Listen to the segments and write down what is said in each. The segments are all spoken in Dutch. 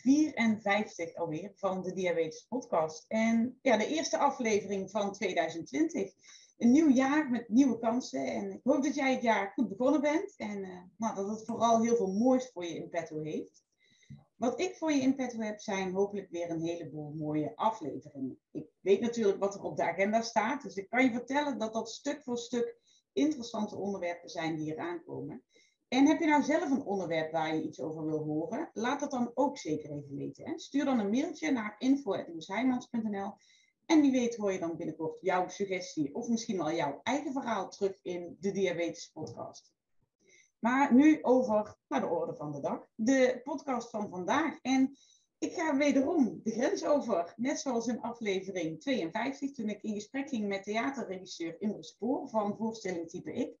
54 alweer van de Diabetes Podcast. En ja, de eerste aflevering van 2020. Een nieuw jaar met nieuwe kansen. En ik hoop dat jij het jaar goed begonnen bent. En uh, nou, dat het vooral heel veel moois voor je in petto heeft. Wat ik voor je in petto heb, zijn hopelijk weer een heleboel mooie afleveringen. Ik weet natuurlijk wat er op de agenda staat. Dus ik kan je vertellen dat dat stuk voor stuk interessante onderwerpen zijn die hier aankomen. En heb je nou zelf een onderwerp waar je iets over wil horen? Laat dat dan ook zeker even weten. Hè? Stuur dan een mailtje naar info.loesheimans.nl en wie weet hoor je dan binnenkort jouw suggestie of misschien wel jouw eigen verhaal terug in de Diabetes Podcast. Maar nu over naar de orde van de dag. De podcast van vandaag. En ik ga wederom de grens over. Net zoals in aflevering 52, toen ik in gesprek ging met theaterregisseur Imre Spoor van voorstelling Type Ik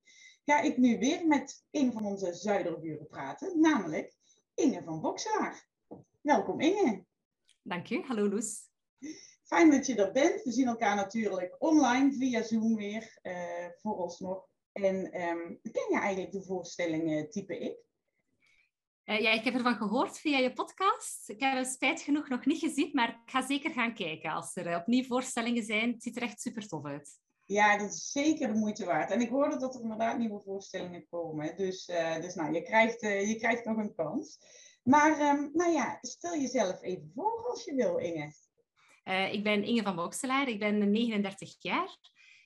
ga ik nu weer met een van onze zuiderburen praten, namelijk Inge van Bokselaar. Welkom Inge. Dank u, hallo Loes. Fijn dat je er bent. We zien elkaar natuurlijk online via Zoom weer, uh, vooralsnog. En um, ken je eigenlijk de voorstellingen type ik? Uh, ja, ik heb ervan gehoord via je podcast. Ik heb het spijt genoeg nog niet gezien, maar ik ga zeker gaan kijken als er opnieuw voorstellingen zijn. Het ziet er echt super tof uit. Ja, dat is zeker de moeite waard. En ik hoorde dat er inderdaad nieuwe voorstellingen komen. Dus, uh, dus nou, je krijgt, uh, je krijgt nog een kans. Maar um, nou ja, stel jezelf even voor als je wil, Inge. Uh, ik ben Inge van Bokselaar, ik ben 39 jaar.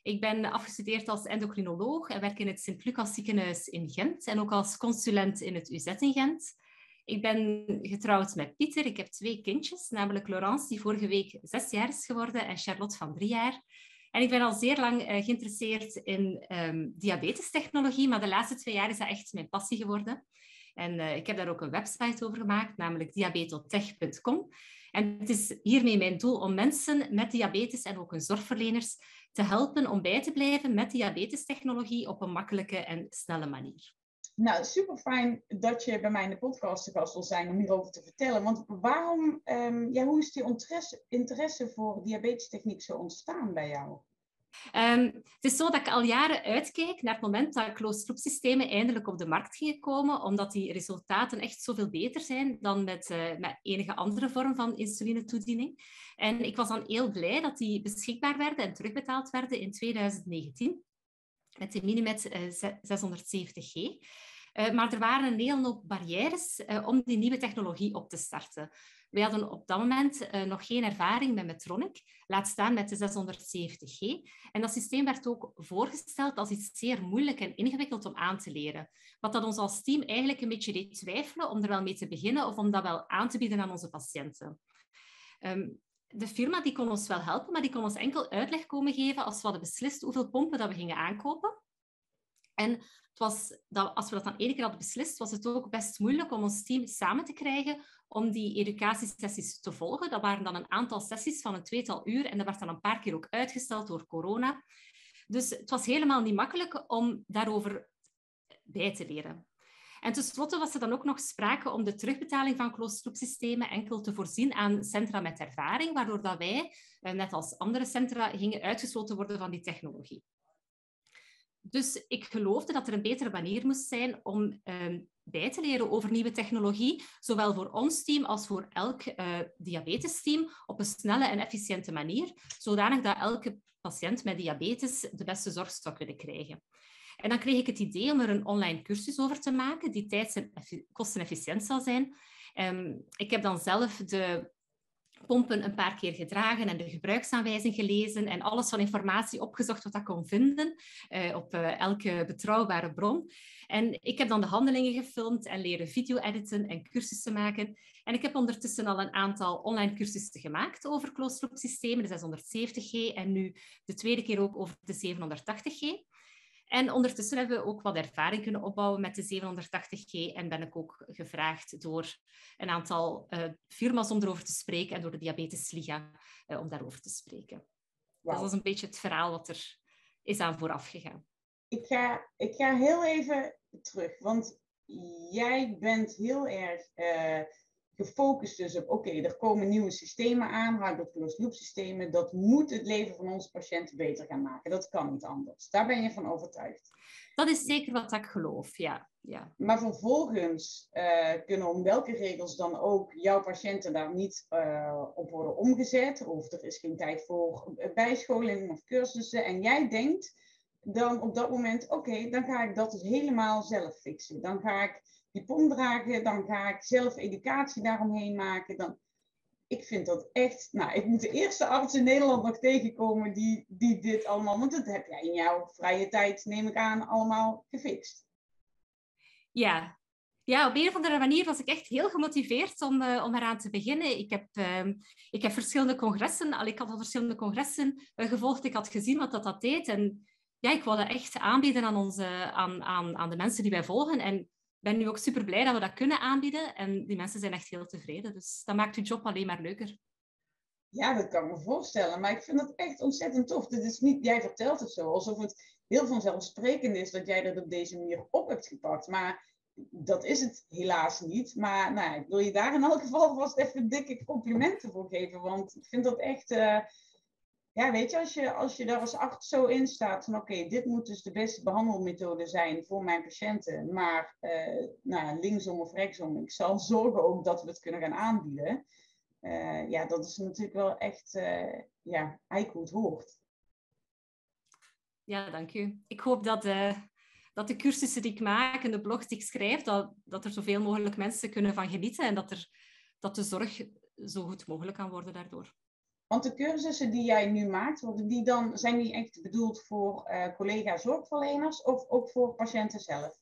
Ik ben afgestudeerd als endocrinoloog en werk in het Sint-Lucas ziekenhuis in Gent en ook als consulent in het UZ in Gent. Ik ben getrouwd met Pieter. Ik heb twee kindjes, namelijk Laurence, die vorige week zes jaar is geworden, en Charlotte van drie jaar. En ik ben al zeer lang uh, geïnteresseerd in um, diabetestechnologie, maar de laatste twee jaar is dat echt mijn passie geworden. En uh, ik heb daar ook een website over gemaakt, namelijk diabetotech.com. En het is hiermee mijn doel om mensen met diabetes en ook hun zorgverleners te helpen om bij te blijven met diabetestechnologie op een makkelijke en snelle manier. Nou, super fijn dat je bij mij in de podcast te gast wil zijn om hierover te vertellen. Want waarom, um, ja, hoe is die interesse, interesse voor diabetestechniek zo ontstaan bij jou? Um, het is zo dat ik al jaren uitkijk naar het moment dat closed-loop-systemen eindelijk op de markt gingen komen, omdat die resultaten echt zoveel beter zijn dan met, uh, met enige andere vorm van insulinetoediening. En ik was dan heel blij dat die beschikbaar werden en terugbetaald werden in 2019 met de Minimet uh, 670G. Uh, maar er waren een hele hoop barrières uh, om die nieuwe technologie op te starten. Wij hadden op dat moment nog geen ervaring met Metronic, laat staan met de 670G. En dat systeem werd ook voorgesteld als iets zeer moeilijk en ingewikkeld om aan te leren. Wat dat ons als team eigenlijk een beetje deed twijfelen om er wel mee te beginnen of om dat wel aan te bieden aan onze patiënten. Um, de firma die kon ons wel helpen, maar die kon ons enkel uitleg komen geven als we hadden beslist hoeveel pompen dat we gingen aankopen. En het was dat, als we dat dan één keer hadden beslist, was het ook best moeilijk om ons team samen te krijgen om die educatiesessies te volgen. Dat waren dan een aantal sessies van een tweetal uur en dat werd dan een paar keer ook uitgesteld door corona. Dus het was helemaal niet makkelijk om daarover bij te leren. En tenslotte was er dan ook nog sprake om de terugbetaling van closed systemen enkel te voorzien aan centra met ervaring, waardoor dat wij, eh, net als andere centra, gingen uitgesloten worden van die technologie. Dus ik geloofde dat er een betere manier moest zijn om uh, bij te leren over nieuwe technologie, zowel voor ons team als voor elk uh, diabetesteam, op een snelle en efficiënte manier, zodanig dat elke patiënt met diabetes de beste zorg zou kunnen krijgen. En dan kreeg ik het idee om er een online cursus over te maken, die tijds- en kostenefficiënt zal zijn. Um, ik heb dan zelf de pompen een paar keer gedragen en de gebruiksaanwijzing gelezen en alles van informatie opgezocht wat ik kon vinden uh, op uh, elke betrouwbare bron. En ik heb dan de handelingen gefilmd en leren video editen en cursussen maken. En ik heb ondertussen al een aantal online cursussen gemaakt over closed-loop systemen, de 670G en nu de tweede keer ook over de 780G. En ondertussen hebben we ook wat ervaring kunnen opbouwen met de 780G en ben ik ook gevraagd door een aantal uh, firma's om erover te spreken en door de Diabetes Liga uh, om daarover te spreken. Wow. Dat is een beetje het verhaal wat er is aan vooraf gegaan. Ik ga, ik ga heel even terug, want jij bent heel erg uh, gefocust dus op, oké, er komen nieuwe systemen aan, high closed loop systemen, dat moet het leven van onze patiënten beter gaan maken. Dat kan niet anders. Daar ben je van overtuigd. Dat is zeker wat ik geloof, ja. ja. Maar vervolgens uh, kunnen om welke regels dan ook jouw patiënten daar niet uh, op worden omgezet, of er is geen tijd voor bijscholing of cursussen, en jij denkt dan op dat moment, oké, dan ga ik dat dus helemaal zelf fixen. Dan ga ik die pom dragen, dan ga ik zelf educatie daaromheen maken. Dan, ik vind dat echt, nou, ik moet de eerste arts in Nederland nog tegenkomen die, die dit allemaal, want dat heb jij in jouw vrije tijd, neem ik aan, allemaal gefixt. Ja, ja, op een of andere manier was ik echt heel gemotiveerd om, uh, om eraan te beginnen. Ik heb, uh, ik heb verschillende congressen, al ik had al verschillende congressen uh, gevolgd. Ik had gezien wat dat, dat deed. En ja, ik wilde echt aanbieden aan, onze, aan, aan, aan de mensen die wij volgen. En ben nu ook super blij dat we dat kunnen aanbieden. En die mensen zijn echt heel tevreden. Dus dat maakt je job alleen maar leuker. Ja, dat kan ik me voorstellen. Maar ik vind het echt ontzettend tof. Dit is niet, jij vertelt het zo, alsof het heel vanzelfsprekend is dat jij dat op deze manier op hebt gepakt. Maar dat is het helaas niet. Maar nou, ik wil je daar in elk geval vast even dikke complimenten voor geven. Want ik vind dat echt... Uh, ja, weet je, als je, als je daar als arts zo in staat van oké, dit moet dus de beste behandelmethode zijn voor mijn patiënten, maar uh, nou, linksom of rechtsom, ik zal zorgen ook dat we het kunnen gaan aanbieden. Uh, ja, dat is natuurlijk wel echt, uh, ja, eigenlijk het hoort. Ja, dank u. Ik hoop dat, dat de cursussen die ik maak en de blogs die ik schrijf, dat, dat er zoveel mogelijk mensen kunnen van genieten en dat, er, dat de zorg zo goed mogelijk kan worden daardoor. Want de cursussen die jij nu maakt, die dan, zijn die echt bedoeld voor uh, collega-zorgverleners of ook voor patiënten zelf?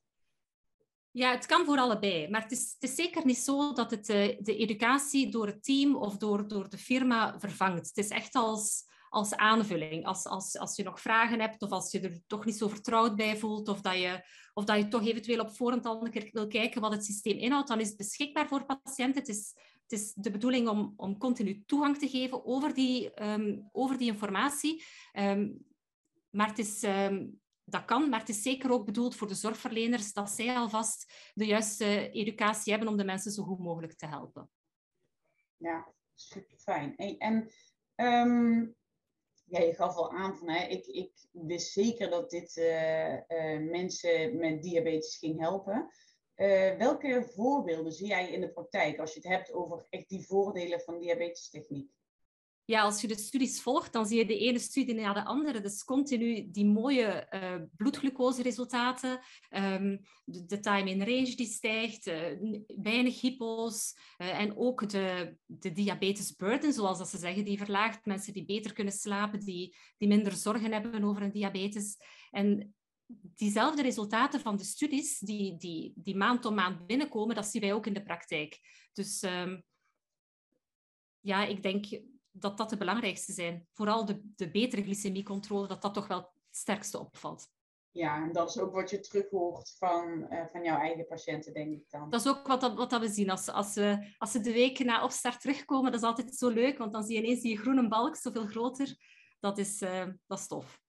Ja, het kan voor allebei. Maar het is, zeker niet zo dat het uh, de educatie door het team of door, door de firma vervangt. Het is echt als, als aanvulling. Als, als, als je nog vragen hebt of als je er toch niet zo vertrouwd bij voelt of dat je, of dat je toch eventueel op voorhand al een keer wil kijken wat het systeem inhoudt, dan is het beschikbaar voor patiënten. Het is, het is de bedoeling om, om continu toegang te geven over die, um, over die informatie. Um, maar het is, um, dat kan, maar het is zeker ook bedoeld voor de zorgverleners dat zij alvast de juiste educatie hebben om de mensen zo goed mogelijk te helpen. Ja, super fijn. En ja, je gaf al aan van, hè, ik, ik wist zeker dat dit uh, uh, mensen met diabetes ging helpen. Uh, welke voorbeelden zie jij in de praktijk als je het hebt over echt die voordelen van diabetestechniek? Ja, als je de studies volgt, dan zie je de ene studie na de andere. Dus continu die mooie uh, bloedglucoseresultaten, de, de, time in range die stijgt, uh, weinig hypo's en ook de, de diabetes burden, zoals dat ze zeggen, die verlaagt. Mensen die beter kunnen slapen, die, die minder zorgen hebben over een diabetes. En diezelfde resultaten van de studies die, die, die maand om maand binnenkomen, dat zien wij ook in de praktijk. Dus um, ja, ik denk dat dat de belangrijkste zijn. Vooral de, de betere glycemiecontrole, dat dat toch wel het sterkste opvalt. Ja, en dat is ook wat je terug hoort van, uh, van jouw eigen patiënten, denk ik dan. Dat is ook wat, wat dat we zien. Als, als, we, als ze de weken na opstart terugkomen, dat is altijd zo leuk, want dan zie je ineens die groene balk zoveel groter. Dat is, uh, dat is tof.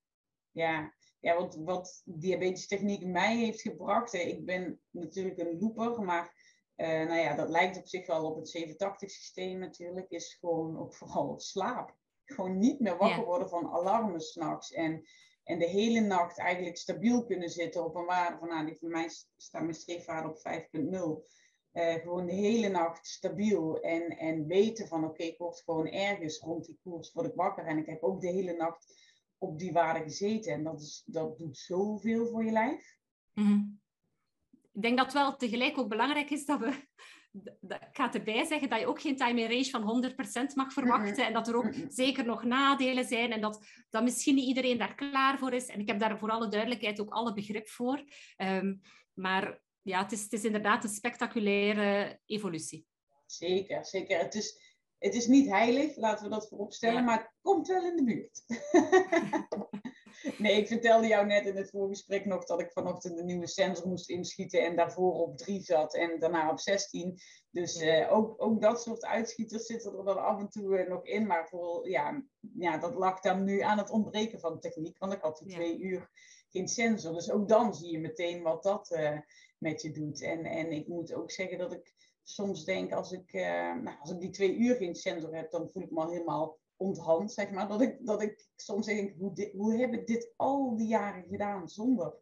Ja, ja, wat, wat diabetestechniek mij heeft gebracht. Ik ben natuurlijk een looper, maar uh, nou ja, dat lijkt op zich wel op het 87 systeem natuurlijk. Is gewoon ook vooral slaap. Gewoon niet meer wakker worden van alarmen s'nachts. En, en de hele nacht eigenlijk stabiel kunnen zitten op een waarde van, nou, die voor mij staat mijn streefwaarde op 5.0. Uh, gewoon de hele nacht stabiel en, en weten van oké, okay, ik word gewoon ergens rond die koers word ik wakker. En ik heb ook de hele nacht op die waarde gezeten. En dat, is, dat doet zoveel voor je lijf. Mm -hmm. Ik denk dat wel tegelijk ook belangrijk is dat we... Ik ga erbij zeggen dat je ook geen time in range van 100% mag verwachten. Mm -hmm. En dat er ook mm -hmm. zeker nog nadelen zijn. En dat, dat misschien niet iedereen daar klaar voor is. En ik heb daar voor alle duidelijkheid ook alle begrip voor. Um, maar ja, het is, het is inderdaad een spectaculaire evolutie. Zeker, zeker. Het is, het is niet heilig, laten we dat vooropstellen, ja. maar het komt wel in de buurt. Nee, ik vertelde jou net in het voorgesprek nog dat ik vanochtend een nieuwe sensor moest inschieten en daarvoor op 3 zat en daarna op 16. Dus eh, ook, ook dat soort uitschieters zitten er dan af en toe uh, nog in. Maar vooral, ja, ja, dat lag dan nu aan het ontbreken van techniek, want ik had die twee uur geen sensor. Dus ook dan zie je meteen wat dat uh, met je doet. En, en ik moet ook zeggen dat ik soms denk, als ik, nou, als ik die twee uur geen sensor heb, dan voel ik me al helemaal onthand, zeg maar. Dat ik, dat ik soms denk, hoe, hoe heb ik dit al die jaren gedaan zonder,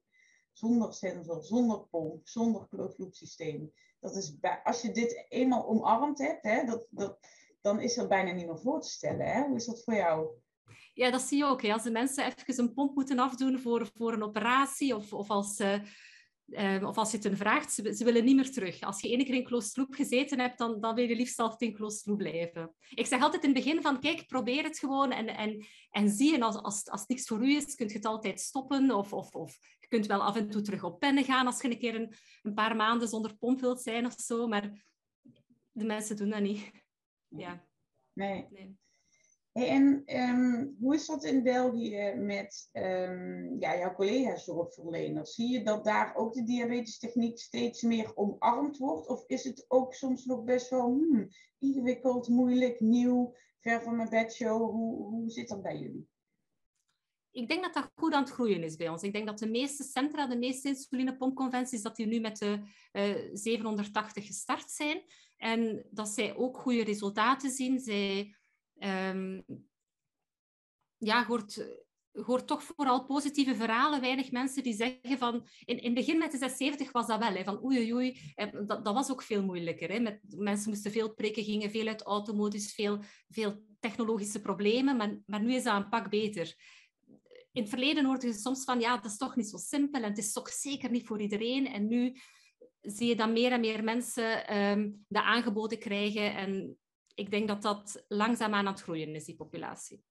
zonder sensor, zonder pomp, zonder closed loop systeem. Dat is bij, als je dit eenmaal omarmd hebt, hè, dat, dat, dan is dat bijna niet meer voor te stellen. Hè? Hoe is dat voor jou? Ja, dat zie je ook. Hè. Als de mensen even een pomp moeten afdoen voor, voor een operatie of, of als ze Ehm, of als je het hen vraagt, ze, ze, willen niet meer terug. Als je één keer in loop gezeten hebt, dan, dan wil je liefst altijd in loop blijven. Ik zeg altijd in het begin van, kijk, probeer het gewoon en, en, en zie. En als, als, als het niks voor u is, kun je het altijd stoppen. Of, of, of je kunt wel af en toe terug op pennen gaan als je een keer een, een paar maanden zonder pomp wilt zijn of zo. Maar de mensen doen dat niet. Ja. Nee. nee. En ehm, hoe is dat in België met um, ja, jouw collega's zorgverleners? Zie je dat daar ook de diabetestechniek steeds meer omarmd wordt? Of is het ook soms nog best wel hmm, ingewikkeld, moeilijk, nieuw, ver van mijn bedshow? Hoe, hoe zit dat bij jullie? Ik denk dat dat goed aan het groeien is bij ons. Ik denk dat de meeste centra, de meeste insulinepompconventies, dat die nu met de uh, eh, 780 gestart zijn. En dat zij ook goede resultaten zien. Zij um, ja, hoort, hoort toch vooral positieve verhalen. Weinig mensen die zeggen van... In, in het begin met de 670 was dat wel, hè, van oei, oei, oei. Dat, was ook veel moeilijker. Hè. Met, mensen moesten veel prikken, gingen veel uit automodus, veel, veel technologische problemen. Maar, maar nu is dat een pak beter. In het verleden hoorde je soms van, ja, dat is toch niet zo simpel en het is toch zeker niet voor iedereen. En nu zie je dat meer en meer mensen um, aangeboden krijgen en ik denk dat dat langzaamaan aan het groeien is, die populatie.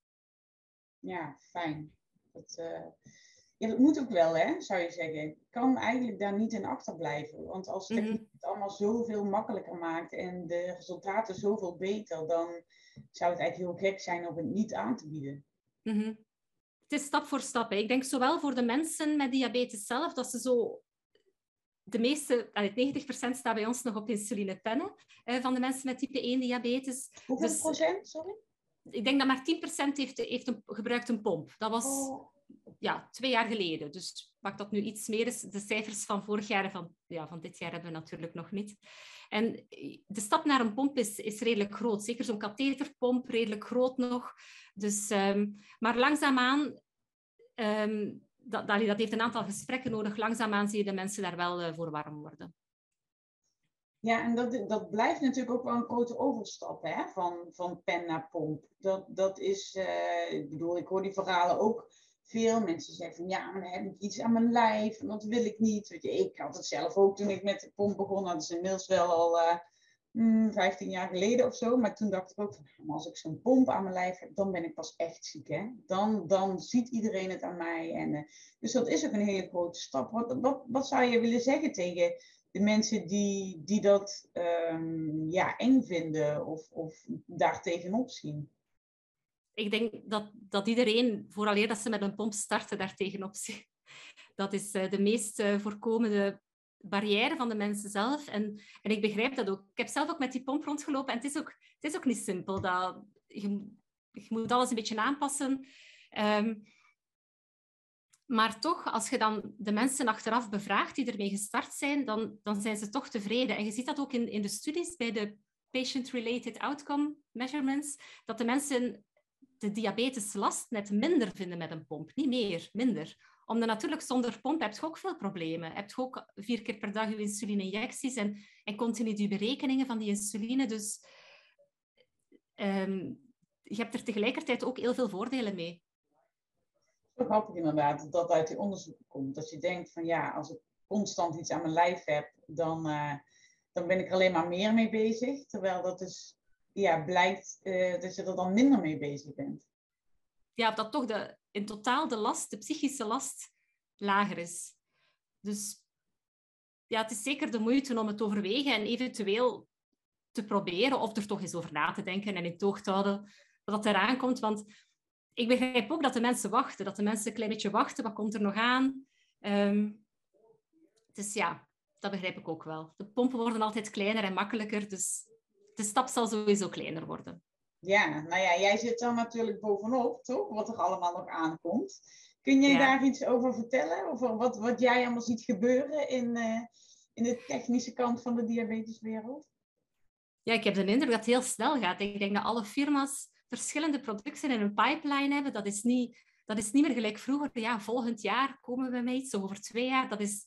Ja, fijn. Dat, uh, ja, dat moet ook wel, hè, zou je zeggen. Ik kan eigenlijk daar niet in achterblijven. Want als techniek mm -hmm. het allemaal zoveel makkelijker maakt en de resultaten zoveel beter, dan zou het eigenlijk heel gek zijn om het niet aan te bieden. Mm -hmm. Het is stap voor stap. Hè. Ik denk zowel voor de mensen met diabetes zelf, dat ze zo de meeste, 90% staat bij ons nog op insulinepennen uh, van de mensen met type 1 diabetes. Hoeveel dus, procent, sorry? Ik denk dat maar 10% heeft, heeft een, gebruikt een pomp. Dat was oh. ja, twee jaar geleden. Dus wat dat nu iets meer is, de cijfers van vorig jaar en van, ja, van dit jaar hebben we natuurlijk nog niet. En de stap naar een pomp is, is redelijk groot. Zeker zo'n katheterpomp, redelijk groot nog. Dus, um, maar langzaamaan um, dat, dat, heeft een aantal gesprekken nodig. Langzaamaan zie je de mensen daar wel uh, voor warm worden. Ja, en dat, dat blijft natuurlijk ook wel een grote overstap hè? Van, van pen naar pomp. Dat, dat is, uh, ik bedoel, ik hoor die verhalen ook veel. Mensen zeggen van ja, maar dan heb ik iets aan mijn lijf en dat wil ik niet. Weet je, ik had het zelf ook toen ik met de pomp begon. Dat is inmiddels wel al uh, 15 jaar geleden of zo. Maar toen dacht ik ook van, als ik zo'n pomp aan mijn lijf heb, dan ben ik pas echt ziek. Hè? Dan, dan ziet iedereen het aan mij. En, uh, dus dat is ook een hele grote stap. Wat, wat, zou je willen zeggen tegen de mensen die, die dat um, ja, eng vinden of, of daar tegenop zien? Ik denk dat, dat iedereen, vooraleer dat ze met een pomp starten, daar tegenop zien. Dat is uh, de meest uh, voorkomende barrière van de mensen zelf. En, en ik begrijp dat ook. Ik heb zelf ook met die pomp rondgelopen en het is ook, het is ook niet simpel. Dat, je, je moet alles een beetje aanpassen. Um, maar toch, als je dan de mensen achteraf bevraagt die ermee gestart zijn, dan, dan zijn ze toch tevreden. En je ziet dat ook in, in de studies bij de patient-related outcome measurements, dat de mensen de diabeteslast net minder vinden met een pomp. Niet meer, minder omdat natuurlijk zonder pomp heb je ook veel problemen. Heb je ook vier keer per dag je insuline-injecties en, en continu die berekeningen van die insuline. Dus um, je hebt er tegelijkertijd ook heel veel voordelen mee. Zo grappig inderdaad dat dat uit die onderzoeken komt. Dat je denkt van ja, als ik constant iets aan mijn lijf heb, dan, uh, dan ben ik er alleen maar meer mee bezig. Terwijl dat dus ja, blijkt uh, dat je er dan minder mee bezig bent. Ja, dat toch de, in totaal de last, de psychische last, lager is. Dus ja, het is zeker de moeite om het overwegen en eventueel te proberen of er toch eens over na te denken en in toog te houden wat eraan komt. Want ik begrijp ook dat de mensen wachten, dat de mensen een klein beetje wachten. Wat komt er nog aan? Dus ja, dat begrijp ik ook wel. De pompen worden altijd kleiner en makkelijker, dus de stap zal sowieso kleiner worden. Ja, nou ja, jij zit dan natuurlijk bovenop, toch? Wat er allemaal nog aankomt. Kun je daar iets over vertellen? Over wat, wat jij allemaal ziet gebeuren in, uh, in de technische kant van de diabeteswereld? Ja, ik heb de indruk dat het heel snel gaat. Ik denk dat alle firma's verschillende producten in een pipeline hebben. Dat is niet, dat is niet meer gelijk vroeger. Ja, volgend jaar komen we met iets, over twee jaar. Dat is...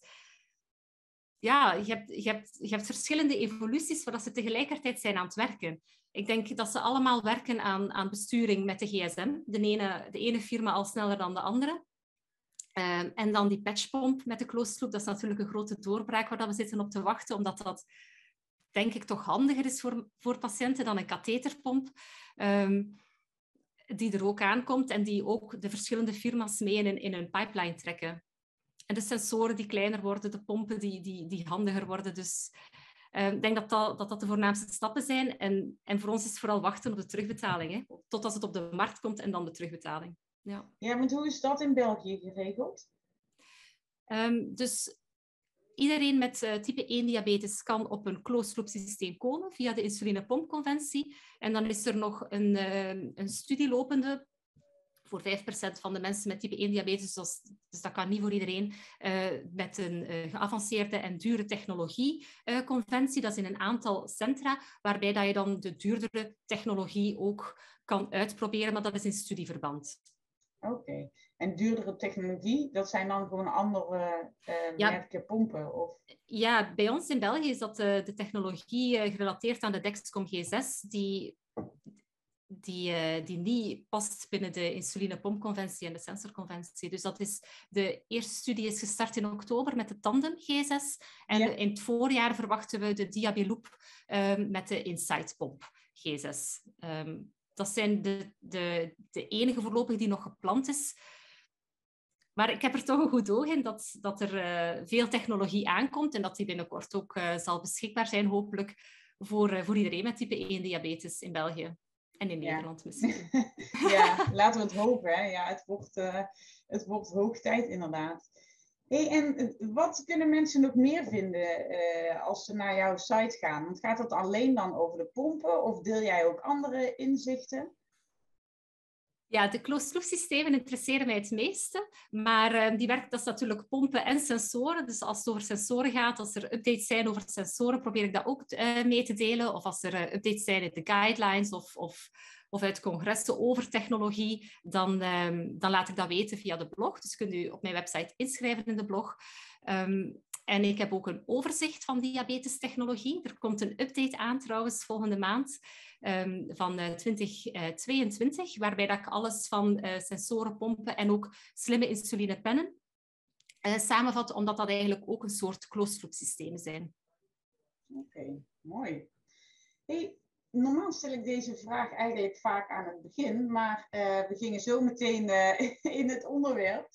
Ja, je hebt, je, hebt, je hebt verschillende evoluties, waar ze tegelijkertijd zijn aan het werken. Ik denk dat ze allemaal werken aan, aan besturing met de gsm. De ene, de ene firma al sneller dan de andere. Ehm, en dan die patchpomp met de closed loop, dat is natuurlijk een grote doorbraak waar we zitten op te wachten, omdat dat denk ik toch handiger is voor, voor patiënten dan een katheterpomp. Ehm, die er ook aankomt en die ook de verschillende firma's mee in, in hun pipeline trekken. En de sensoren die kleiner worden, de pompen die, die, die handiger worden. Dus ehm, ik denk dat dat, dat dat de voornaamste stappen zijn. En, en voor ons is het vooral wachten op de terugbetaling. Hè? Totdat het op de markt komt en dan de terugbetaling. Ja, ja maar hoe is dat in België geregeld? Um, dus Iedereen met uh, type 1 diabetes kan op een closed loop systeem komen via de insulinepompconventie. En dan is er nog een, uh, een studie lopende voor 5% van de mensen met type 1 diabetes, dus, dus dat kan niet voor iedereen, uh, met een geavanceerde en dure technologie-conventie. dat is in een aantal centra, waarbij dat je dan de duurdere technologie ook kan uitproberen, maar dat is in studieverband. Oké. En duurdere technologie, dat zijn dan gewoon andere uh, ja. merken pompen? Of? Ja, bij ons in België is dat de, de technologie gerelateerd aan de Dexcom G6, die, die, uh, die niet past binnen de insulinepompconventie en de sensorconventie. Dus dat is, de eerste studie is gestart in oktober met de Tandem G6. En ja. in het voorjaar verwachten we de Diabeloop um, met de Insight-pomp G6. Um, dat zijn de, de, de enige voorlopig die nog gepland is. Maar ik heb er toch een goed oog in dat, dat er uh, veel technologie aankomt en dat die binnenkort ook uh, zal beschikbaar zijn, hopelijk, voor, voor iedereen met type 1 diabetes in België. En in ja. Nederland misschien. ja, laten we het hopen. Hè. Ja, het, wordt, het wordt hoog tijd inderdaad. Hey, en wat kunnen mensen nog meer vinden als ze naar jouw site gaan? Want gaat het alleen dan over de pompen of deel jij ook andere inzichten? Ja, de closed-loop systemen interesseren mij het meeste. Maar uh, die werkt, dat is natuurlijk pompen en sensoren. Dus als het over sensoren gaat, als er updates zijn over sensoren, probeer ik dat ook uh, mee te delen. Of als er uh, updates zijn in de guidelines of, of, of uit congressen over technologie, dan, ehm, dan laat ik dat weten via de blog. Dus kunt u op mijn website inschrijven in de blog. Um, en ik heb ook een overzicht van diabetestechnologie. Er komt een update aan trouwens volgende maand um, van uh, 2022, waarbij dat ik alles van uh, sensoren, pompen en ook slimme insulinepennen samenvat, omdat dat eigenlijk ook een soort closed-loop systemen zijn. Oké, mooi. Hey, normaal stel ik deze vraag eigenlijk vaak aan het begin, maar we gingen zo meteen in het onderwerp.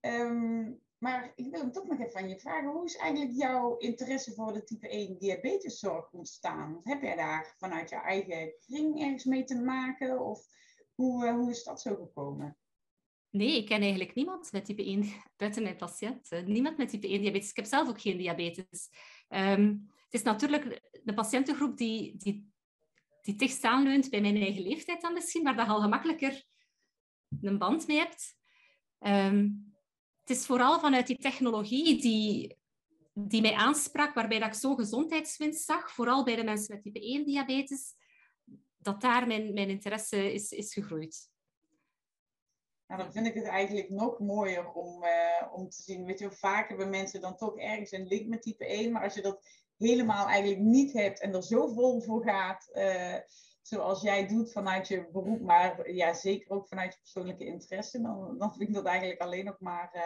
Um, maar ik wil toch nog even van je vragen. Hoe is eigenlijk jouw interesse voor de type 1 diabeteszorg ontstaan? Heb jij daar vanuit je eigen kring ergens mee te maken? Of hoe, uh, hoe is dat zo gekomen? Nee, ik ken eigenlijk niemand met type 1 buiten mijn patiënt. Niemand met type 1 diabetes. Ik heb zelf ook geen diabetes. Um, het is natuurlijk de patiëntengroep die, die, die dichtst aanleunt bij mijn eigen leeftijd dan misschien, waar je al gemakkelijker een band mee hebt. Um, het is vooral vanuit die technologie die, die mij aansprak, waarbij dat ik zo gezondheidswinst zag, vooral bij de mensen met type 1 diabetes, dat daar mijn, mijn interesse is, is gegroeid. Nou, dan vind ik het eigenlijk nog mooier om, uh, om te zien. Weet je, vaak hebben mensen dan toch ergens een link met type 1, maar als je dat helemaal eigenlijk niet hebt en er zo vol voor gaat, uh, zoals jij doet vanuit je beroep, maar ja, zeker ook vanuit je persoonlijke interesse, dan, dan vind ik dat eigenlijk alleen nog maar, uh,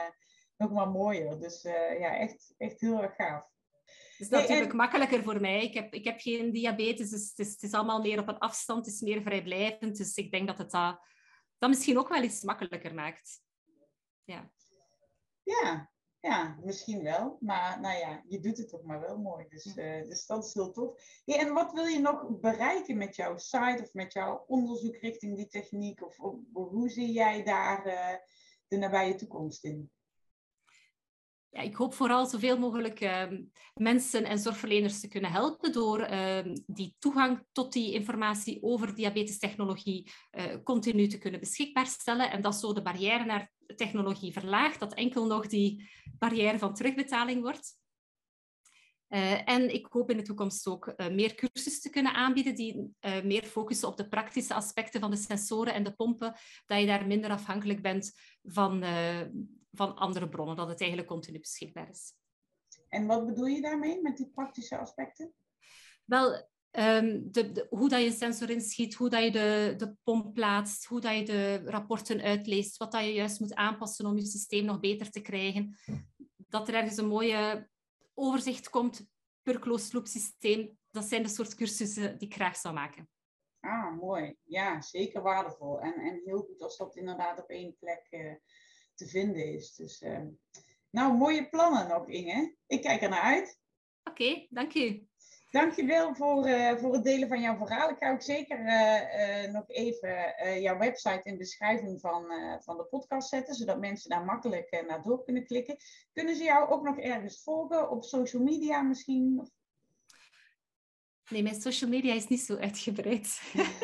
nog maar mooier. Dus uh, ja, echt, echt heel erg gaaf. Het is natuurlijk en... makkelijker voor mij. Ik heb, ik heb geen diabetes, dus het is, het is allemaal meer op een afstand, het is meer vrijblijvend. Dus ik denk dat het dat, dat misschien ook wel iets makkelijker maakt. Ja. Ja, Ja, misschien wel. Maar nou ja, je doet het toch maar wel mooi. Dus, uh, dus dat is heel tof. en wat wil je nog bereiken met jouw site of met jouw onderzoek richting die techniek? Of, hoe zie jij daar uh, de nabije toekomst in? Ja, ik hoop vooral zoveel mogelijk uh, mensen en zorgverleners te kunnen helpen door ehm, die toegang tot die informatie over diabetestechnologie uh, continu te kunnen beschikbaar stellen en dat zo de barrière naar technologie verlaagt, dat enkel nog die barrière van terugbetaling wordt. Uh, en ik hoop in de toekomst ook uh, meer cursussen te kunnen aanbieden die meer focussen op de praktische aspecten van de sensoren en de pompen, dat je daar minder afhankelijk bent van, van andere bronnen, dat het eigenlijk continu beschikbaar is. En wat bedoel je daarmee met die praktische aspecten? Wel, um, de, de, hoe dat je een sensor inschiet, hoe dat je de, de pomp plaatst, hoe dat je de rapporten uitleest, wat dat je juist moet aanpassen om je systeem nog beter te krijgen. Dat er ergens een mooie overzicht komt per closed loop systeem. Dat zijn de soort cursussen die ik graag zou maken. Ah, mooi. Ja, zeker waardevol. En, en heel goed als dat inderdaad op één plek uh, te vinden is. Dus, uh, nou, mooie plannen nog, Inge. Ik kijk er naar uit. Oké, okay, dank u. Dankjewel voor, uh, voor het delen van jouw verhaal. Ik ga ook zeker uh, uh, nog even jouw website in de beschrijving van, van de podcast zetten, zodat mensen daar makkelijk naar door kunnen klikken. Kunnen ze jou ook nog ergens volgen op social media misschien? Nee, mijn social media is niet zo uitgebreid.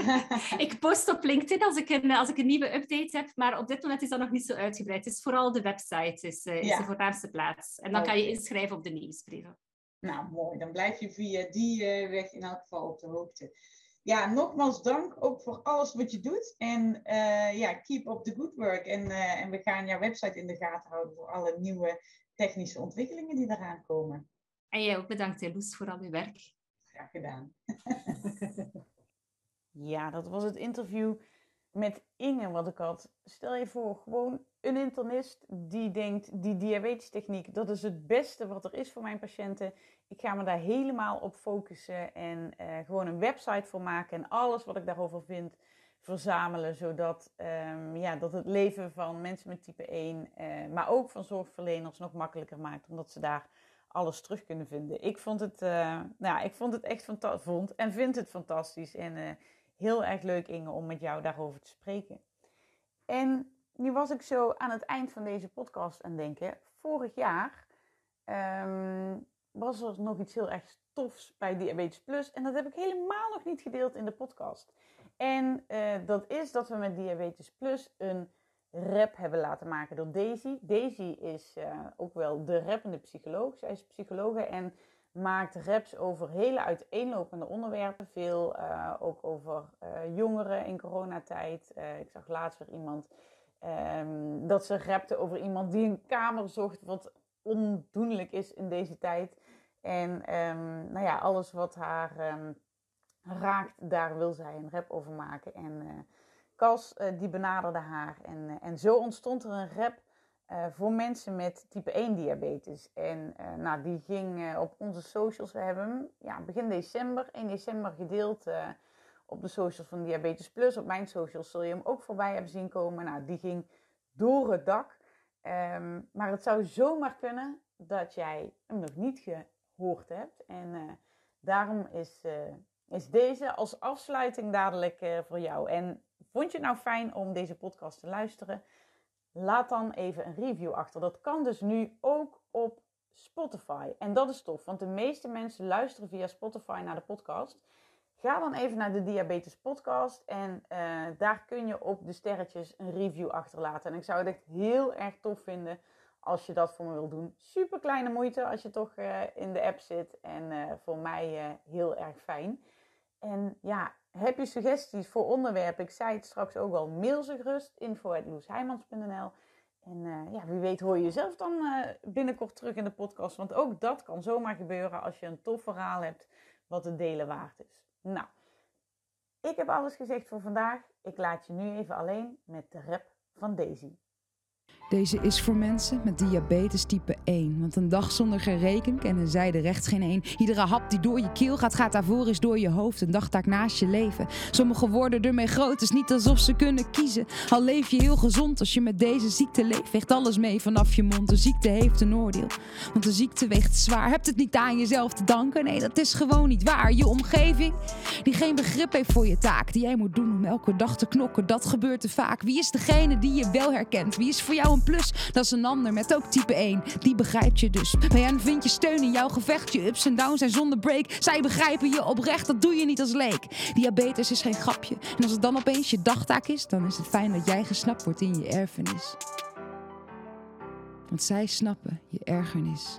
ik post op LinkedIn als ik, een, als ik een nieuwe update heb, maar op dit moment is dat nog niet zo uitgebreid. Het is vooral de website, is, is ja. de voornaamste plaats. En dan okay. kan je inschrijven op de nieuwsbrieven. Nou, mooi. Dan blijf je via die uh, weg in elk geval op de hoogte. Ja, nogmaals dank ook voor alles wat je doet. En uh, ja, keep up the good work. En, en we gaan jouw website in de gaten houden voor alle nieuwe technische ontwikkelingen die eraan komen. En jij ook bedankt, Loes, voor al je werk. Gedaan. ja, dat was het interview met Inge wat ik had. Stel je voor, gewoon een internist die denkt, die diabetestechniek, dat is het beste wat er is voor mijn patiënten. Ik ga me daar helemaal op focussen en uh, gewoon een website voor maken en alles wat ik daarover vind verzamelen, zodat um, ja, dat het leven van mensen met type 1, uh, maar ook van zorgverleners nog makkelijker maakt, omdat ze daar alles terug kunnen vinden. Ik vond het, uh, nou, ik vond het echt fantastisch, vond en vind het fantastisch en heel erg leuk Inge om met jou daarover te spreken. En nu was ik zo aan het eind van deze podcast aan denken. Vorig jaar um, was er nog iets heel erg tofs bij Diabetes Plus. En dat heb ik helemaal nog niet gedeeld in de podcast. En uh, dat is dat we met Diabetes Plus een rap hebben laten maken door Daisy. Daisy is uh, ook wel de rappende psycholoog. Zij is psychologe en maakt raps over hele uiteenlopende onderwerpen. Veel uh, ook over jongeren in coronatijd. ik zag laatst weer iemand Um, dat ze rapte over iemand die een kamer zocht, wat ondoenlijk is in deze tijd. En um, nou ja, alles wat haar um, raakt, daar wil zij een rap over maken. En Cas, uh, die benaderde haar. En, uh, en zo ontstond er een rap voor mensen met type 1 diabetes. En nou, die ging op onze socials. We hebben hem ja, begin december, 1 december gedeeld op de socials van Diabetes Plus. Op mijn socials zul je hem ook voorbij hebben zien komen. Nou, die ging door het dak. Um, maar het zou zomaar kunnen dat jij hem nog niet gehoord hebt. En daarom is, is deze als afsluiting dadelijk voor jou. En vond je het nou fijn om deze podcast te luisteren? Laat dan even een review achter. Dat kan dus nu ook op Spotify. En dat is tof, want de meeste mensen luisteren via Spotify naar de podcast. Ga dan even naar de Diabetes Podcast en uh, daar kun je op de sterretjes een review achterlaten. En ik zou het echt heel erg tof vinden als je dat voor me wil doen. Super kleine moeite als je toch uh, in de app zit en uh, voor mij heel erg fijn. En ja, heb je suggesties voor onderwerpen? Ik zei het straks ook al, mail ze gerust. En ja, wie weet hoor je jezelf dan binnenkort terug in de podcast. Want ook dat kan zomaar gebeuren als je een tof verhaal hebt wat het delen waard is. Nou, ik heb alles gezegd voor vandaag. Ik laat je nu even alleen met de rap van Daisy. Deze is voor mensen met diabetes type 1. Want een dag zonder gereken kennen zij de recht geen één. Iedere hap die door je keel gaat, gaat daarvoor is door je hoofd. Een dagtaak naast je leven. Sommige worden ermee groot, het is niet alsof ze kunnen kiezen. Al leef je heel gezond als je met deze ziekte leeft. Weegt alles mee vanaf je mond. De ziekte heeft een oordeel. Want de ziekte weegt zwaar. Hebt het niet aan jezelf te danken? Nee, dat is gewoon niet waar. Je omgeving, die geen begrip heeft voor je taak. Die jij moet doen om elke dag te knokken. Dat gebeurt te vaak. Wie is degene die je wel herkent? Wie is voor jou een plus, dat is een ander met ook type 1. Die begrijpt je dus. Bij hen vind je steun in jouw gevecht. Je ups en downs zijn zonder break. Zij begrijpen je oprecht, dat doe je niet als leek. Diabetes is geen grapje. En als het dan opeens je dagtaak is, dan is het fijn dat jij gesnapt wordt in je erfenis. Want zij snappen je ergernis.